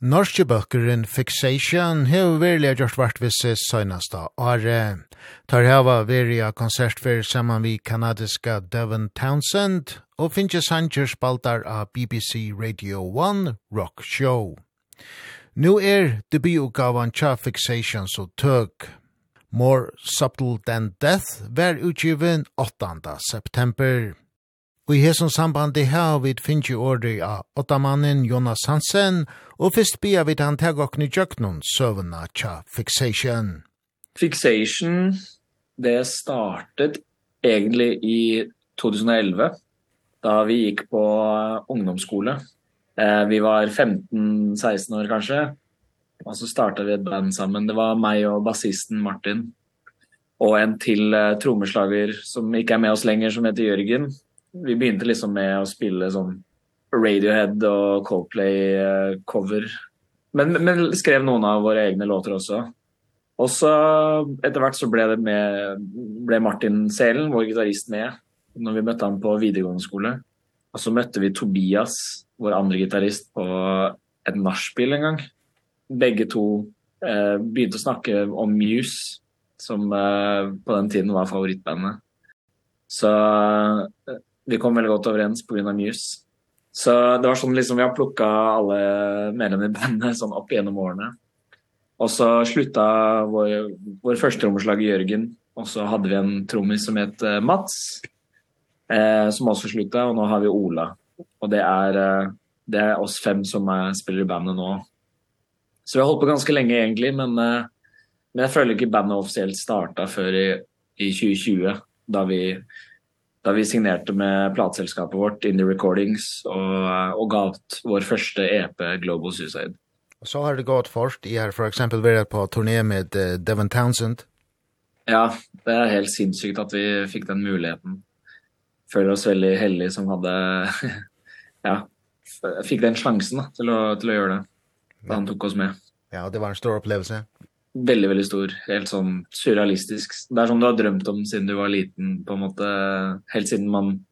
Norske bøkeren Fixation har virkelig gjort vart visse søgneste åre. Tar hava verilig konsert for saman vi kanadiska Devon Townsend og finnes sanger spaltar av BBC Radio 1 Rock Show. Nu er debutgavan tja Fixation så tøk. More Subtle Than Death var utgiven 8. september. Og i hesson sambandi her vi finnje ordet av åttamannen Jonas Hansen, og fyrst bia vi han teg okni jøknon søvna tja fixation. Fixation, det startet egentlig i 2011, da vi gikk på ungdomsskole. Vi var 15-16 år kanskje, og så startet vi et band sammen. Det var meg og bassisten Martin, og en til trommeslager som ikke er med oss lenger, som heter Jørgen. Jørgen vi begynte liksom med att spela sånn Radiohead och Coldplay cover. Men men skrev någon av våra egna låtar också. Och så etter hvert så blev det med blev Martin Selen vår gitarrist med när vi mötte han på videregående skole. Og så mötte vi Tobias vår andra gitarrist på et nachspiel en gång. Begge två eh började snacka om Muse som eh, på den tiden var favoritbandet. Så vi kom veldig gott överens på grunn av Muse. Så det var sånn liksom vi har plukket alle medlemmene i bandet sånn opp gjennom årene. Og så slutta vår, vår første trommeslag Jørgen, og så hadde vi en trommis som het Mats, eh, som også slutta, og nå har vi Ola. Og det er, det er oss fem som er, spiller i bandet nå. Så vi har holdt på ganske lenge egentlig, men, eh, men jeg føler ikke bandet offisielt startet før i, i 2020, da vi da vi signerte med plateselskapet vårt Indie Recordings og og gav ut vår første EP Global Suicide. Og så har det gått først. I har for eksempel vært på turné med uh, Devon Townsend. Ja, det er helt sinnssykt at vi fikk den muligheten. Føler oss veldig heldige som hadde ja, fikk den sjansen da, til å til å gjøre det. Da han tok oss med. Ja, det var en stor opplevelse väldigt väldigt stor, helt sån surrealistisk. Det är som du har drömt om sedan du var liten på en måte helt sedan man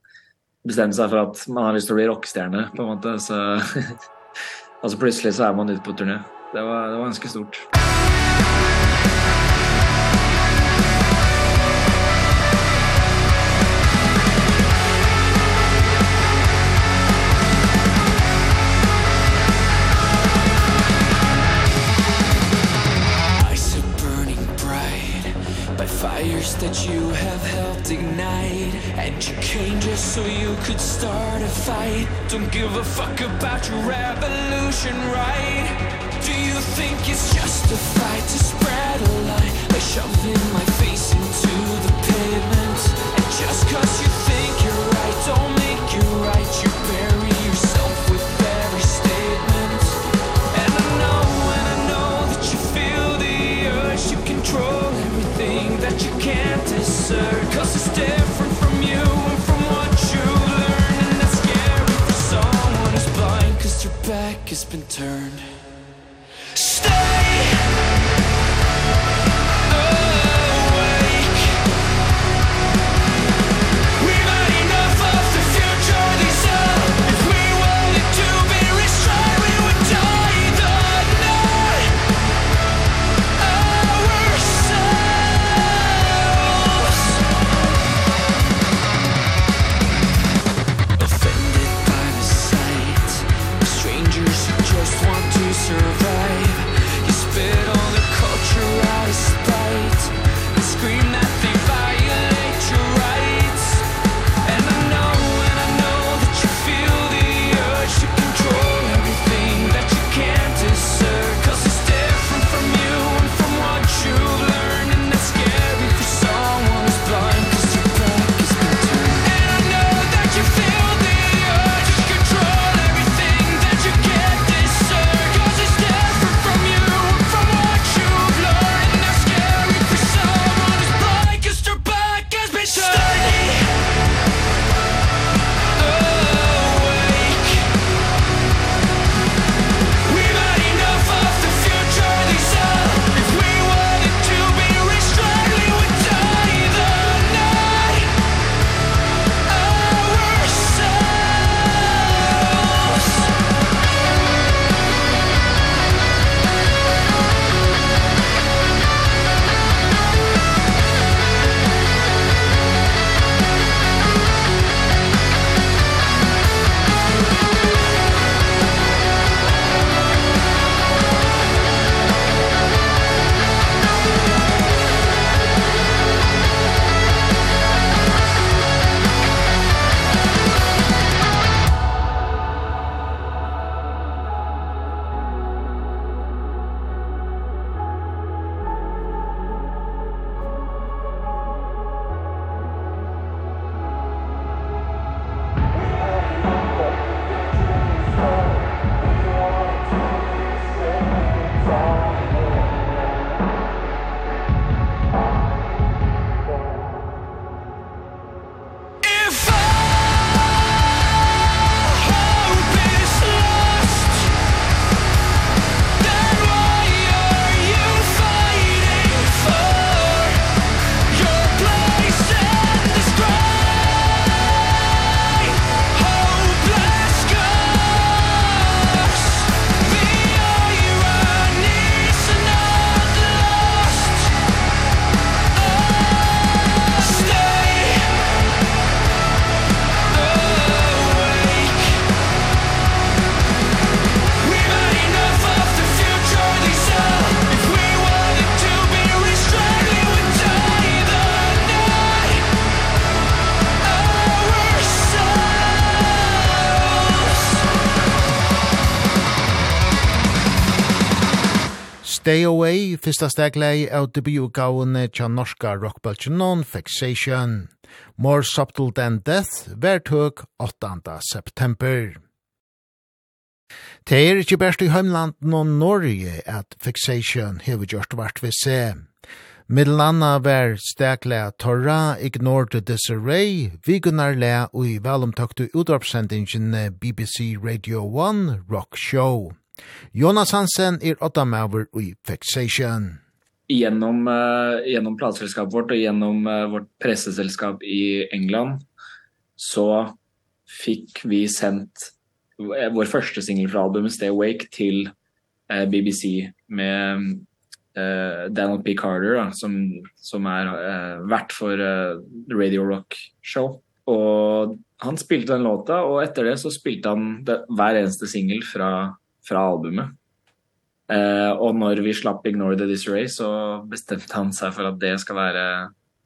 bestämde sig för att man har lyst att bli rockstjärna på en måte så alltså plötsligt så är man ute på turné. Det var det var ganska stort. Musik fires that you have helped ignite. And you came just so you could start a fight. Don't give a fuck about your revolution right? Do you think it's justified to spread a lie? By shoving my face into the pavement. And just cause you think you're right don't back has been turned. Stay Away, fyrsta steglei av debutgavene tja norska rockbølgenon Fixation. More Subtle Than Death, vertøk 8. september. Det er ikke best i heimlanden og Norge at Fixation hever gjort vart vi se. Middelanna var stekla Torra Ignore the Disarray, vigunar le og i velomtøkte utvarpsendingen BBC Radio 1 Rock Show. Jonas Hansen er åttamauver i Fexation. Gjennom, uh, gjennom plateselskapet vårt og gjennom uh, vårt presseselskap i England så fikk vi sendt vår første singel fra albumet Stay Awake til uh, BBC med uh, Daniel P Carter da, som som är er, uh, vart för uh, Radio Rock show och han spilte den låta och efter det så spilte han det, hver eneste singel fra fra albumet. Eh og når vi slapp Ignore the Disarray så bestemte han seg for at det skal være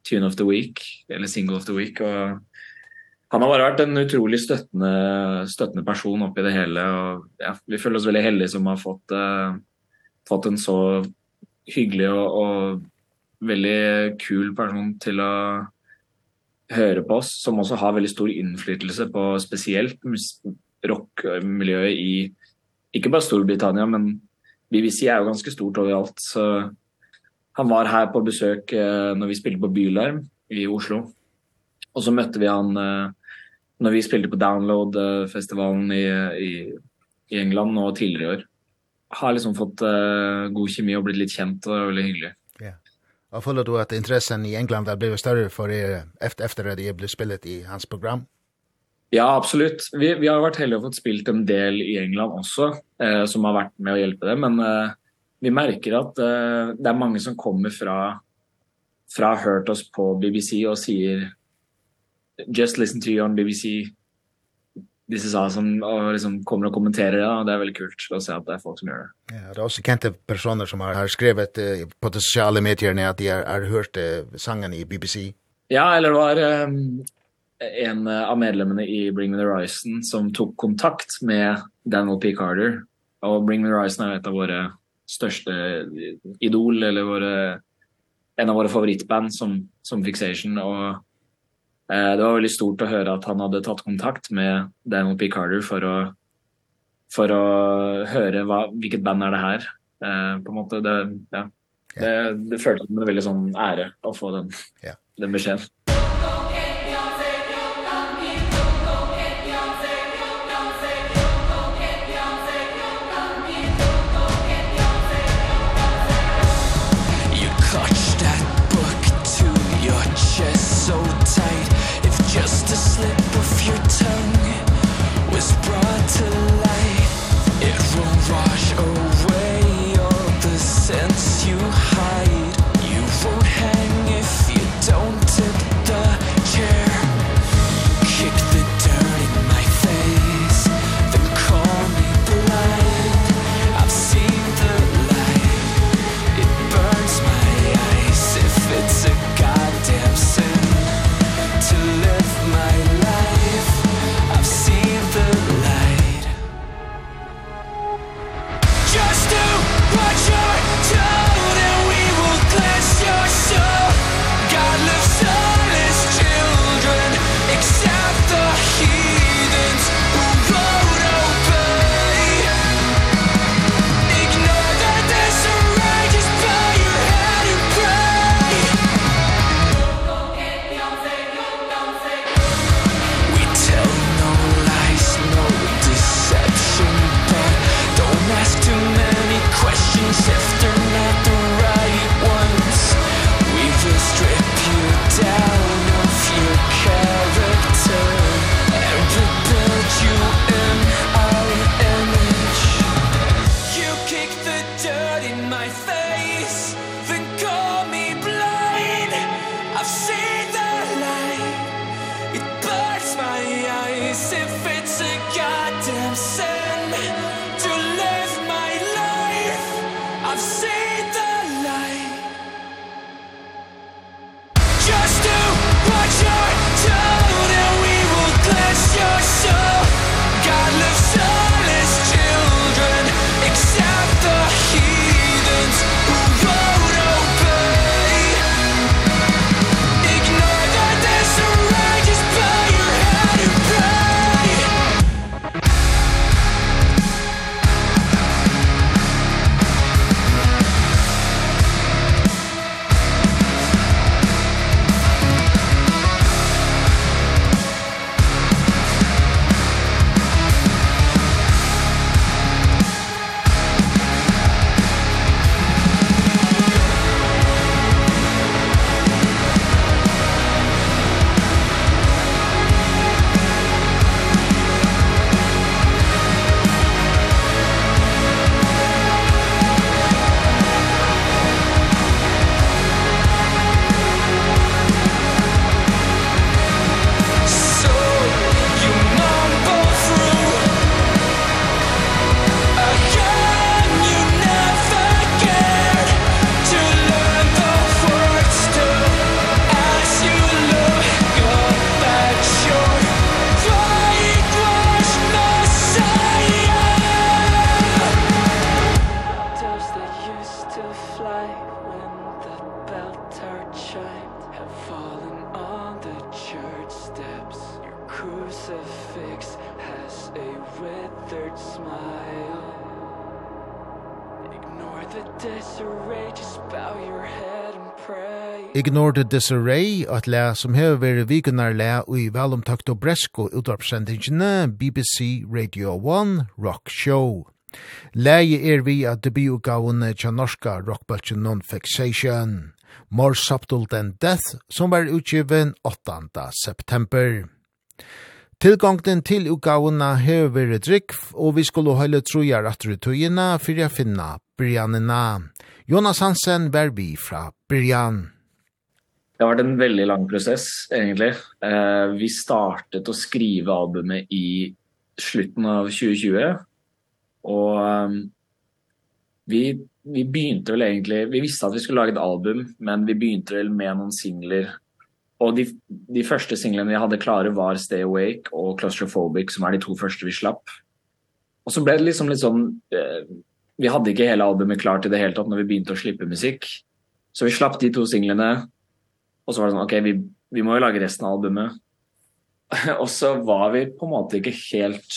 tune of the week eller single of the week og han har bare vært en utrolig støttende støttende person oppi det hele og ja, vi føler oss veldig heldige som har fått eh, fått en så hyggelig og, og veldig kul person til å høre på oss som også har veldig stor innflytelse på spesielt rockmiljøet i Ikke bare Storbritannia, men BBC er jo ganske stort overalt. Så han var her på besøk uh, når vi spilte på Bylarm i Oslo. Og så møtte vi han uh, når vi spilte på Download-festivalen i, i, i England og tidligere i år. Har liksom fått uh, god kjemi og blitt litt kjent, og det er veldig hyggelig. Ja. Og føler du at interessen i England har blivit større for er efter, efter at det blev spelet i hans program? Ja, absolutt. Vi vi har varit heldige och fått spilt en del i England också eh som har varit med och hjelpe det, men eh vi märker att eh det är många som kommer från från hört oss på BBC och säger just listen to you on BBC this is awesome og liksom kommer og kommenterer det og det är väldigt kul att se att det är folk som gör det. Ja, det er också kjente personer som har, har skrivit uh, på de sosiale medierne at de har, har hört eh, sangen i BBC. Ja, eller var um, en av medlemmene i Bring Me The Horizon som tog kontakt med Daniel P. Carter. Og Bring Me The Horizon er et av våre største idol, eller våre, en av våre favorittband som, som Fixation. Og eh, det var veldig stort å høre at han hadde tatt kontakt med Daniel P. Carter for å, for å høre hva, hvilket band er det her. Eh, på en måte, det, ja. Det, det føltes som en veldig sånn ære å få den, ja. den beskjeden. to light It will wash away Ignore the Disarray, at le som hever vært vikunar le i velomtakt og bresko utvarpsendingene BBC Radio 1 Rock Show. Leie er vi at debutgavene tja norska rockbølgen Non-Fixation. More Subtle Than Death, som var utgiven 8. september. Tilgangten til utgavene hever vært drikk, og vi skulle holde troja at rutøyene for å finne Brianina. Jonas Hansen var vi fra Brian. Det har vært en veldig lang prosess, egentlig. Eh, vi startet å skrive albumet i slutten av 2020, og um, vi, vi begynte vel egentlig, vi visste at vi skulle lage et album, men vi begynte vel med noen singler, og de, de første singlene vi hadde klare var Stay Awake og Claustrophobic, som er de to første vi slapp. Og så ble det liksom litt sånn, eh, vi hadde ikke hele albumet klart i det hele tatt når vi begynte å slippe musikk, så vi slapp de to singlene, Och så var det sånn, ok, vi, vi må jo lage resten av albumet. og så var vi på en måte ikke helt,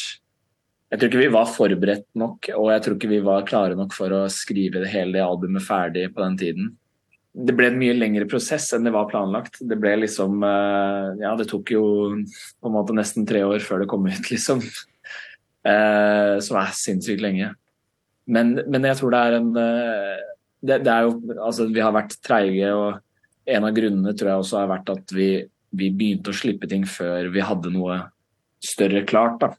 jeg tror ikke vi var forberedt nok, og jeg tror ikke vi var klare nok for å skrive det hele albumet ferdig på den tiden. Det ble en mye lengre prosess enn det var planlagt. Det ble liksom, ja, det tok jo på en måte nesten tre år før det kom ut, liksom. Eh, som er sinnssykt lenge. Men, men jeg tror det er en, det, det er jo, altså vi har vært treige og en av grunnene tror jeg også har vært at vi, vi begynte å slippe ting før vi hadde noe større klart da.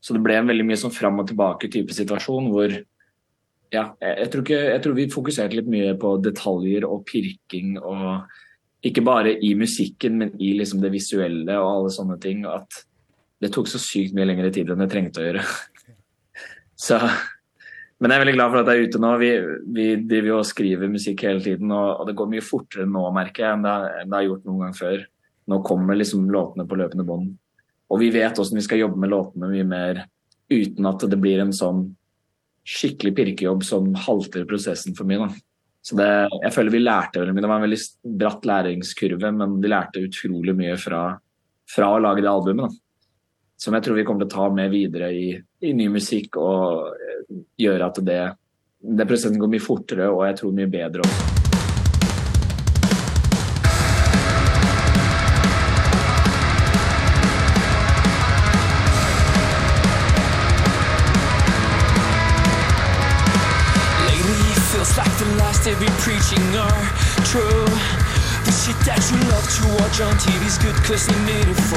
Så det ble en veldig mye sånn fram og tilbake type situasjon hvor ja, jeg tror ikke jeg tror vi fokuserte litt mye på detaljer og pirking og ikke bare i musikken, men i liksom det visuelle og alle sånne ting at det tok så sykt mye lengre tid enn det trengte å gjøre. så Men jeg är veldig glad för att jeg är ute nu. Vi, vi driver och skriver musikk hele tiden och, og det går mycket fortare nu märker jag än det, enn det har gjort någon gång før. Nu kommer liksom låtarna på löpande bånd. Och vi vet hvordan vi ska jobba med låtarna mycket mer utan att det blir en sån skikkelig pirkejobb som halter processen för mig då. Så det jag føler vi lærte väl mye. det var en väldigt bratt læringskurve, men vi lærte utrolig mycket från från att laga det albumet Da som jeg tror vi kommer att ta med vidare i i ny musik och gjøre att det det prosessen går mye fortare och jag tror mye bättre också. they be preaching are true The shit that you love to watch on TV's good cause they made it for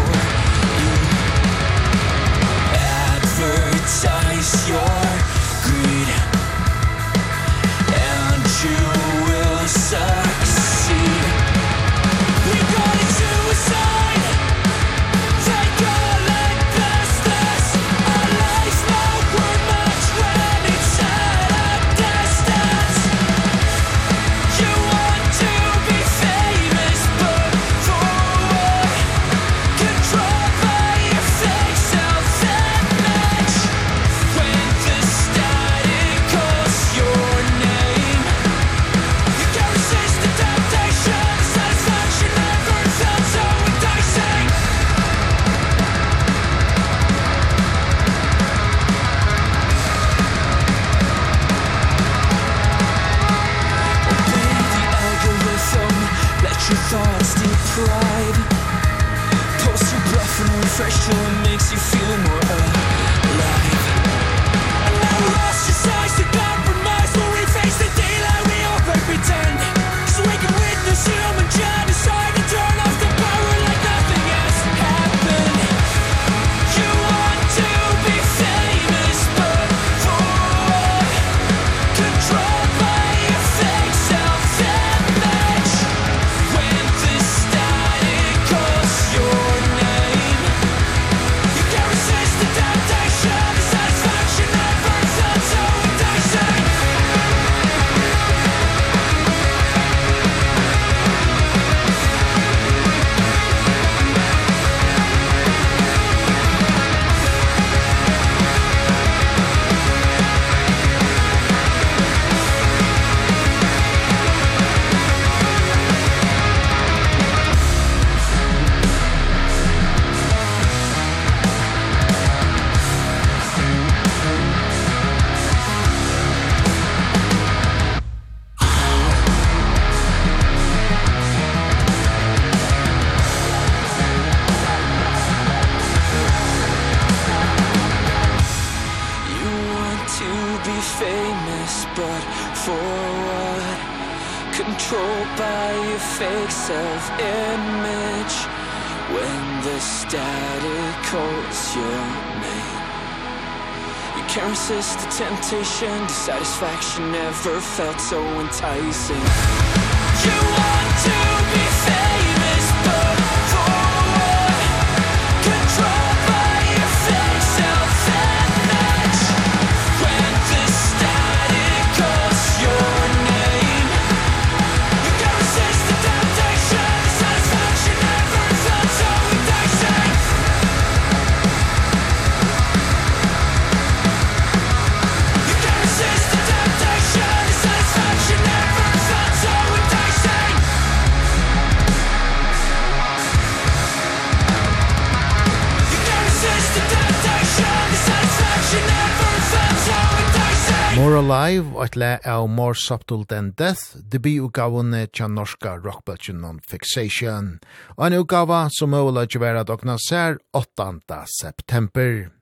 you choice your Satisfaction never felt so enticing. You want to be fair Alive og et le av More Subtle Than Death, debi utgavene tja norska rockbølgen on Fixation, og en utgava som øvla tjevera dokna ser 8. september.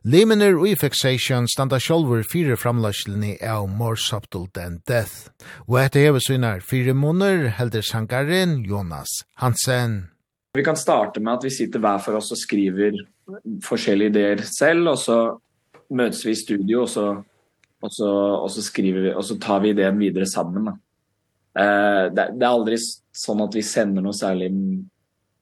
Limener og i Fixation standa sjolver fire framlagslini av More Subtle Than Death, og etter hever synar fire måneder helder sangaren Jonas Hansen. Vi kan starte med at vi sitter hver for oss og skriver forskjellige ideer selv, og så møtes vi i studio, og så och så och så skriver vi och så tar vi idén vidare sammen då. Eh det det är aldrig sån att vi sender någon särskild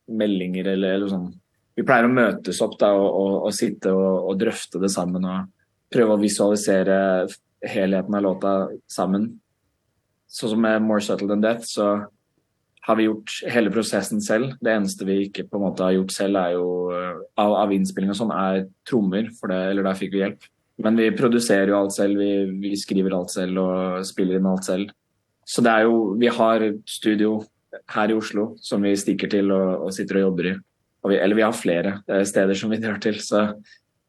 meldinger eller eller sånn. Vi pleier å mötas upp där och och og sitta och og dröfta det samman och å visualisera helheten av låta sammen. Så som med More Subtle Than Death så har vi gjort hela processen själv. Det eneste vi ikke på en måte har gjort själv är ju av av innspilling og sån är trummor för det eller där fick vi hjälp. Men vi producerar ju allt själv, vi vi skriver allt själv och spelar in allt själv. Så det är ju vi har studio här i Oslo som vi sticker till och och sitter och jobbar i. Och vi eller vi har flera städer som vi drar till så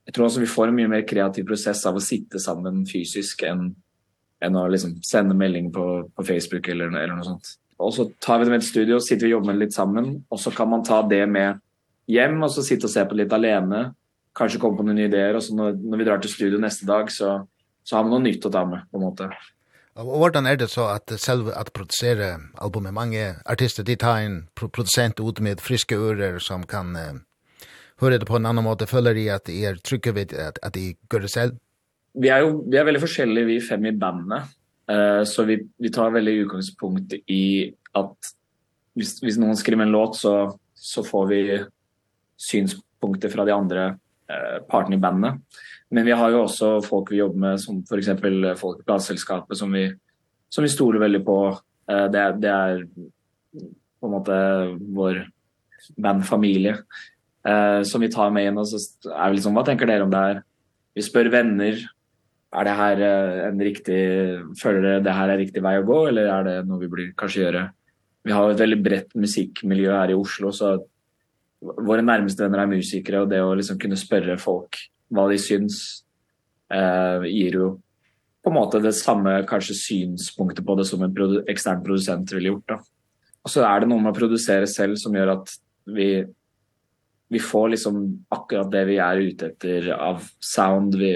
jag tror också vi får en mycket mer kreativ process av att sitta samman fysiskt än än att liksom sända meddelning på på Facebook eller eller något sånt. Och så tar vi det med ett studio, sitter vi och jobbar lite samman och så kan man ta det med hem och så sitte och se på lite alene kanske kommer på några idéer och så när, när vi drar till studion nästa dag så så har man något nytt att ta med på en måte. Och hvordan er det så at selv at produsere albumet, mange artister, de tar en producent ut med friske ører som kan höra høre det på en annan måte, føler de at de er trygge ved at, at de gør det selv? Vi er jo vi er veldig forskjellige, vi fem i bandet. eh, så vi, vi tar veldig utgangspunkt i at hvis, hvis noen skriver en låt, så, så får vi synspunkter fra de andre eh partner i bandet. Men vi har ju också folk vi jobbar med som for exempel folk i platssällskapet som vi som vi stoler väldigt på. Eh det det är på något sätt vår bandfamilie eh som vi tar med inn. Og så är vi liksom vad tänker ni om det här? Vi spør vänner är det här en riktig följer det här är riktig väg att gå eller är det något vi blir kanske göra? Vi har ett väldigt brett musikmiljö här i Oslo så våre nærmeste venner er musikere, og det å liksom kunne spørre folk hva de syns, eh, gir jo på en måte det samme kanskje synspunktet på det som en produ ekstern produsent ville gjort. Da. Og så er det noe med å produsere selv som gjør at vi, vi får liksom akkurat det vi er ute etter av sound. Vi,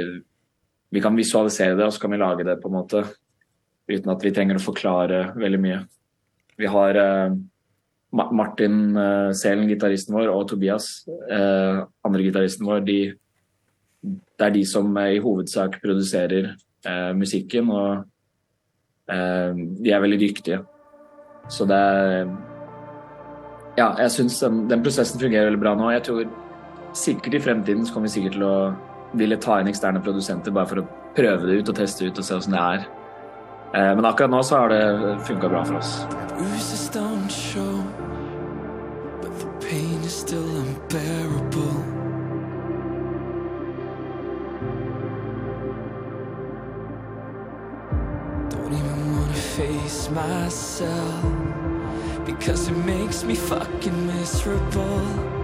vi kan visualisere det, og så kan vi lage det på en måte, uten at vi trenger å forklare veldig mye. Vi har... Eh, Martin uh, Selen gitaristen vår og Tobias eh uh, andre gitaristen vår de det er de som i hovedsak produserer eh uh, musikken og eh uh, de er veldig dyktige. Så det er ja, jeg syns den, den prosessen fungerer veldig bra nå. Jeg tror sikkert i fremtiden så kommer vi sikkert til å ville ta inn eksterne produsenter bare for å prøve det ut og teste ut og se hvordan det er. Eh men akkurat nå så har det funket bra for oss. Uses don't show pain is still unbearable. Don't even wanna face myself Because it makes me fucking miserable.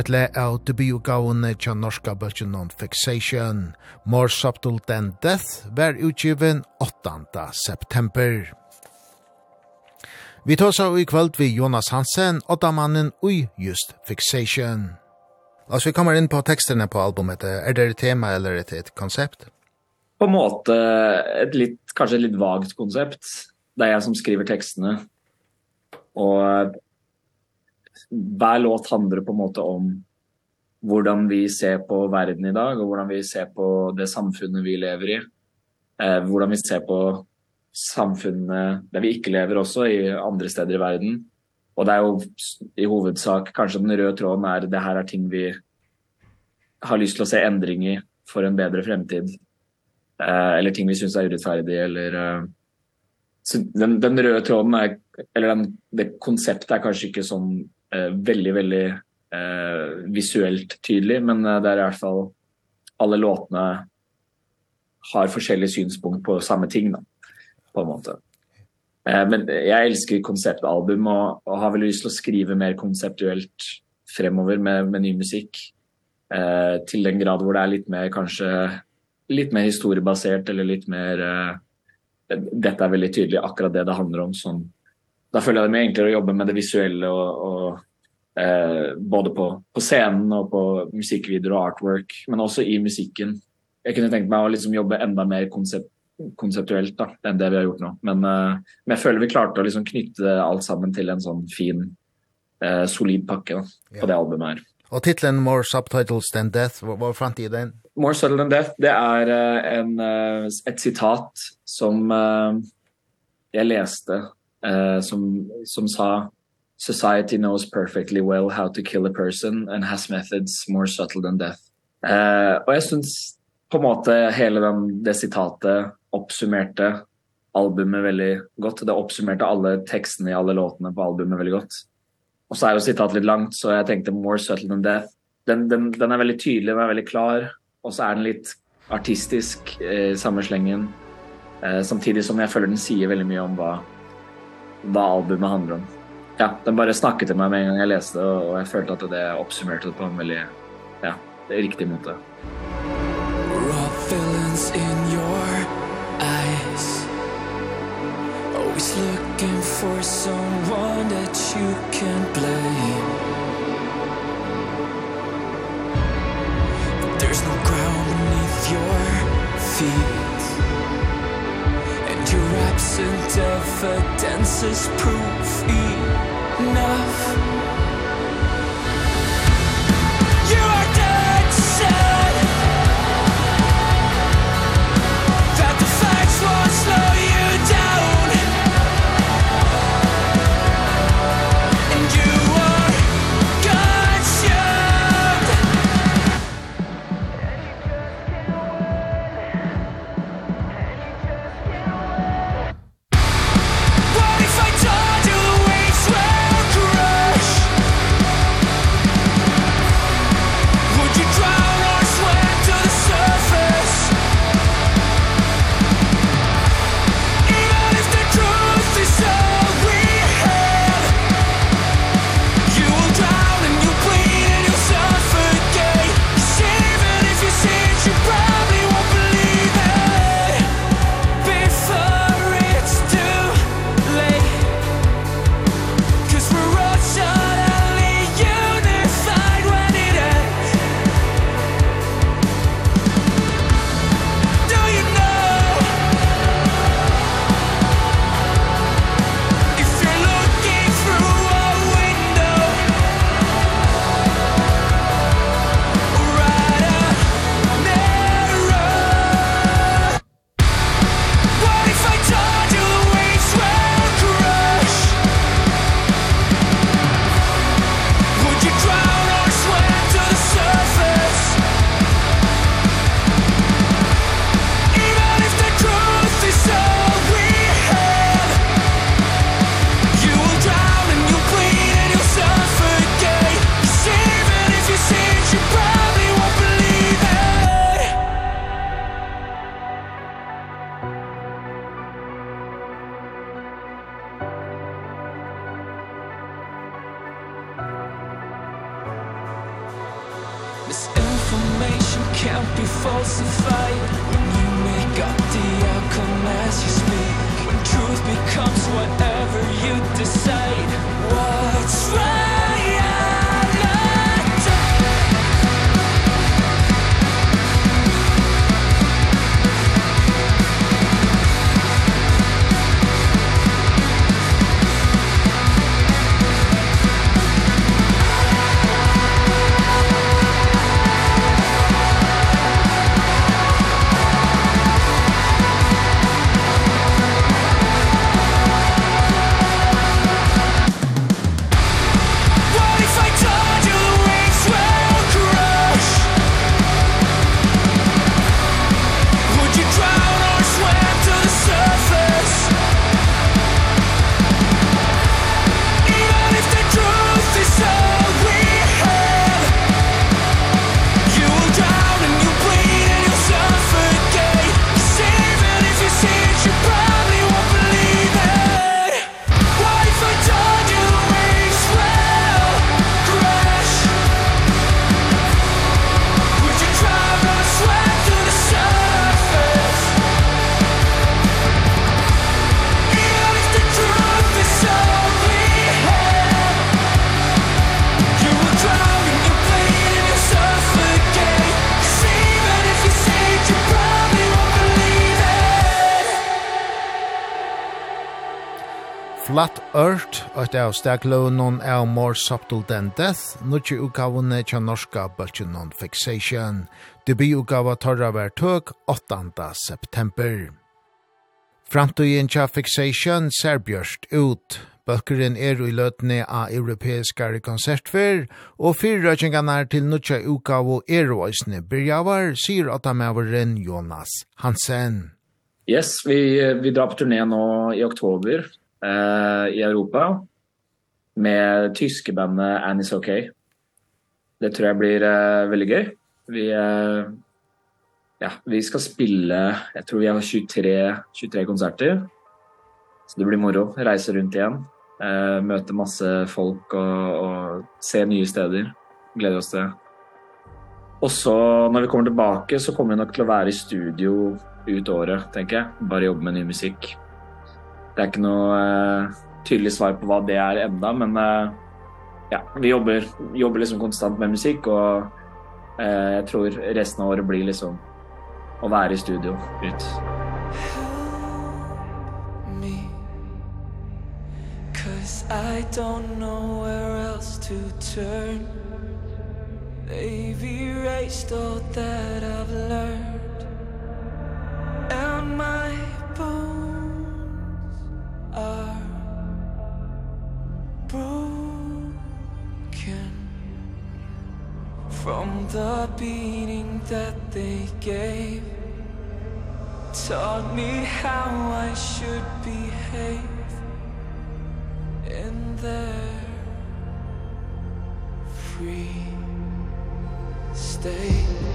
et le av debutgavene tja norska bøtjen on fixation. More Subtle Than Death var utgiven 8. september. Vi tar så i kvöld vi Jonas Hansen, åttamannen ui just fixation. Altså, vi kommer inn på teksterne på albumet. Er det et tema eller et, et konsept? På en måte et litt, kanskje et litt vagt konsept. Det er jeg som skriver tekstene. Og hver låt handler på en måte om hvordan vi ser på verden i dag, og hvordan vi ser på det samfunnet vi lever i. Eh, hvordan vi ser på samfunnet der vi ikke lever også, i andre steder i verden. Og det er jo i hovedsak kanskje den røde tråden er det her er ting vi har lyst til å se endring i for en bedre fremtid. Eh, eller ting vi synes er urettferdig, eller... Eh, så den, den røde tråden er, eller den, det konseptet er kanskje ikke sånn eh väldigt väldigt eh visuellt tydlig men eh, där är i alla fall alla låtarna har forskjellige synspunkt på samme ting då på en måte. Eh, men jag älskar konceptalbum och och har väl lyst til å skrive mer konceptuellt fremover med, med ny musikk. Eh, till den grad hvor det är lite mer, kanske lite mer historiebasert eller lite mer... Eh, detta är väldigt tydligt akkurat det det handlar om, sånn där följde det mer enklare att jobba med det visuella och och eh både på på scenen och på musikvideor och artwork men också i musiken. Jag kunde tänkt mig att liksom jobba ända mer koncept konceptuellt då än det vi har gjort nu men eh, men jag följer vi klart att liksom knyta allt samman till en sån fin eh solid packe då på det albumet här. Och titeln More Subtitles Than Death, vad var den? More Subtle Than Death, det är en ett citat som jag läste uh, som, som sa society knows perfectly well how to kill a person and has methods more subtle than death. Eh, og jeg synes på en måte hele den, det citatet oppsummerte albumet veldig godt. Det oppsummerte alle tekstene i alle låtene på albumet veldig godt. Och så är det sitatet lite långt så jag tänkte more subtle than death. Den, den, den är väldigt tydlig, den är väldigt klar, och så är den lite artistisk eh, sammanslängen. Eh, samtidigt som jag följer den säger väldigt mycket om vad vad albumet handlar om. Ja, den bara snackade till mig med en gång jag läste och jag kände att det uppsummerade det på en väldigt ja, det är riktigt måte. Raw feelings in your eyes Always looking for someone that you can blame There's no ground beneath your feet Your absent evidence is proof. Enough. eitt av staklånen er More Subtle Than Death, nutje utgavene tja norska bølgen on fixation. Debututgava torra hver tøk 8. september. Framtøyen tja fixation ser bjørst ut. Bøkkeren er i løtene av europeiske konsertfer, og fyrrøkjengene til nutja utgave er og øsne byrjavar, sier åttamæveren Jonas Hansen. Yes, vi, vi drar på turné nå i oktober eh, i Europa med tyske bandet Annie's Okay. Det tror jeg blir uh, veldig gøy. Vi uh, ja, vi skal spille, jeg tror vi har 23 23 konserter. Så det blir moro, reise rundt igjen, eh møte masse folk og og se nye steder. Gleder oss til. Og så når vi kommer tilbake så kommer vi nok til å være i studio ut året, tenker jeg. Bare jobbe med ny musikk. Det er ikke noe eh tydelig svar på hva det er enda, men uh, ja, vi jobber, jobber liksom konstant med musikk, og uh, jeg tror resten av året blir liksom å være i studio. Ut. Me, cause I don't know where else to turn. They've erased all that I've learned. the beating that they gave Taught me how I should behave And their free state.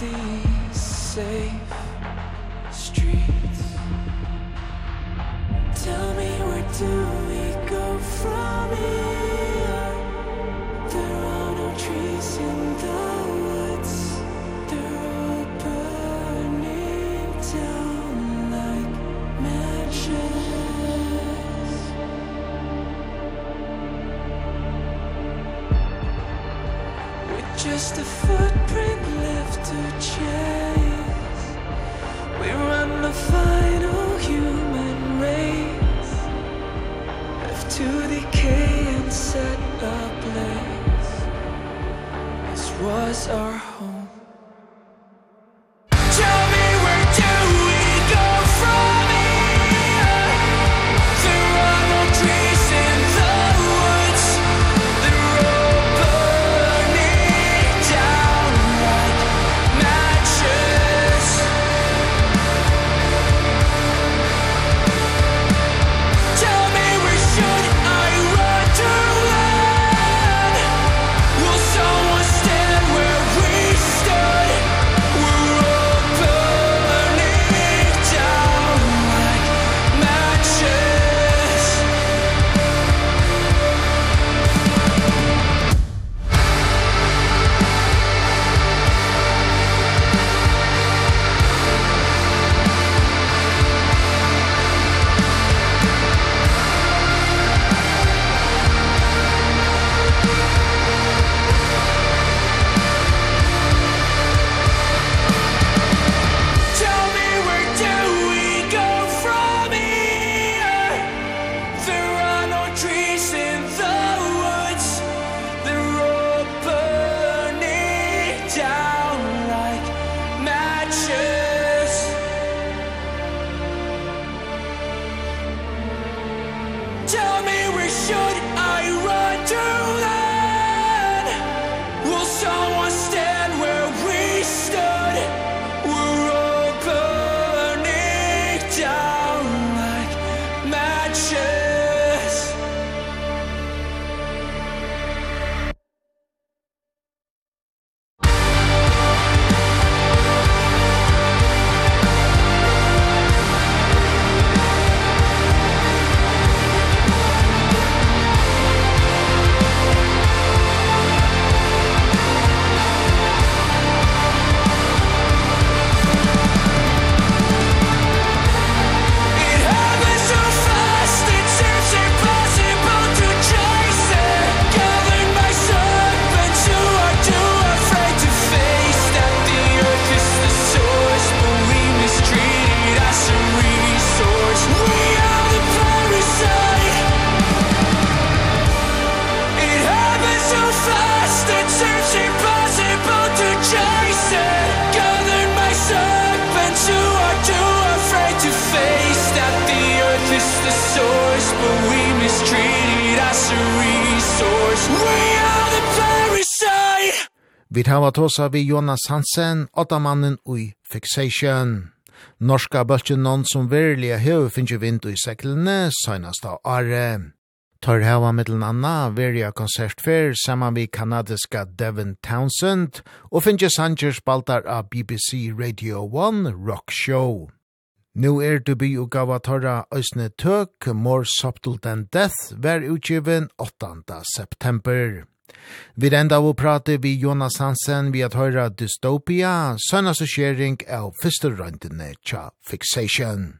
these safe streets. Tell me where do we go from here? There are no trees in the woods. They're all burning down like matches. With just a foot Vi hava tåsa vi Jonas Hansen, åttamannen ui Fixation. Norska bøltjen noen som virkelig høy finnes vind i seklene, søgnast av Are. Tar hava mittelen anna virkelig konsertfer saman vi kanadiska Devin Townsend og finnes Sanger spaltar av BBC Radio 1 Rock Show. Nu er du by og gava torra òsne Tøk, More Subtle Than Death, vær utgiven 8. september. Vi enda av å prate vi Jonas Hansen vi at høyra dystopia, sønnes og skjering av første røyndene tja fixation.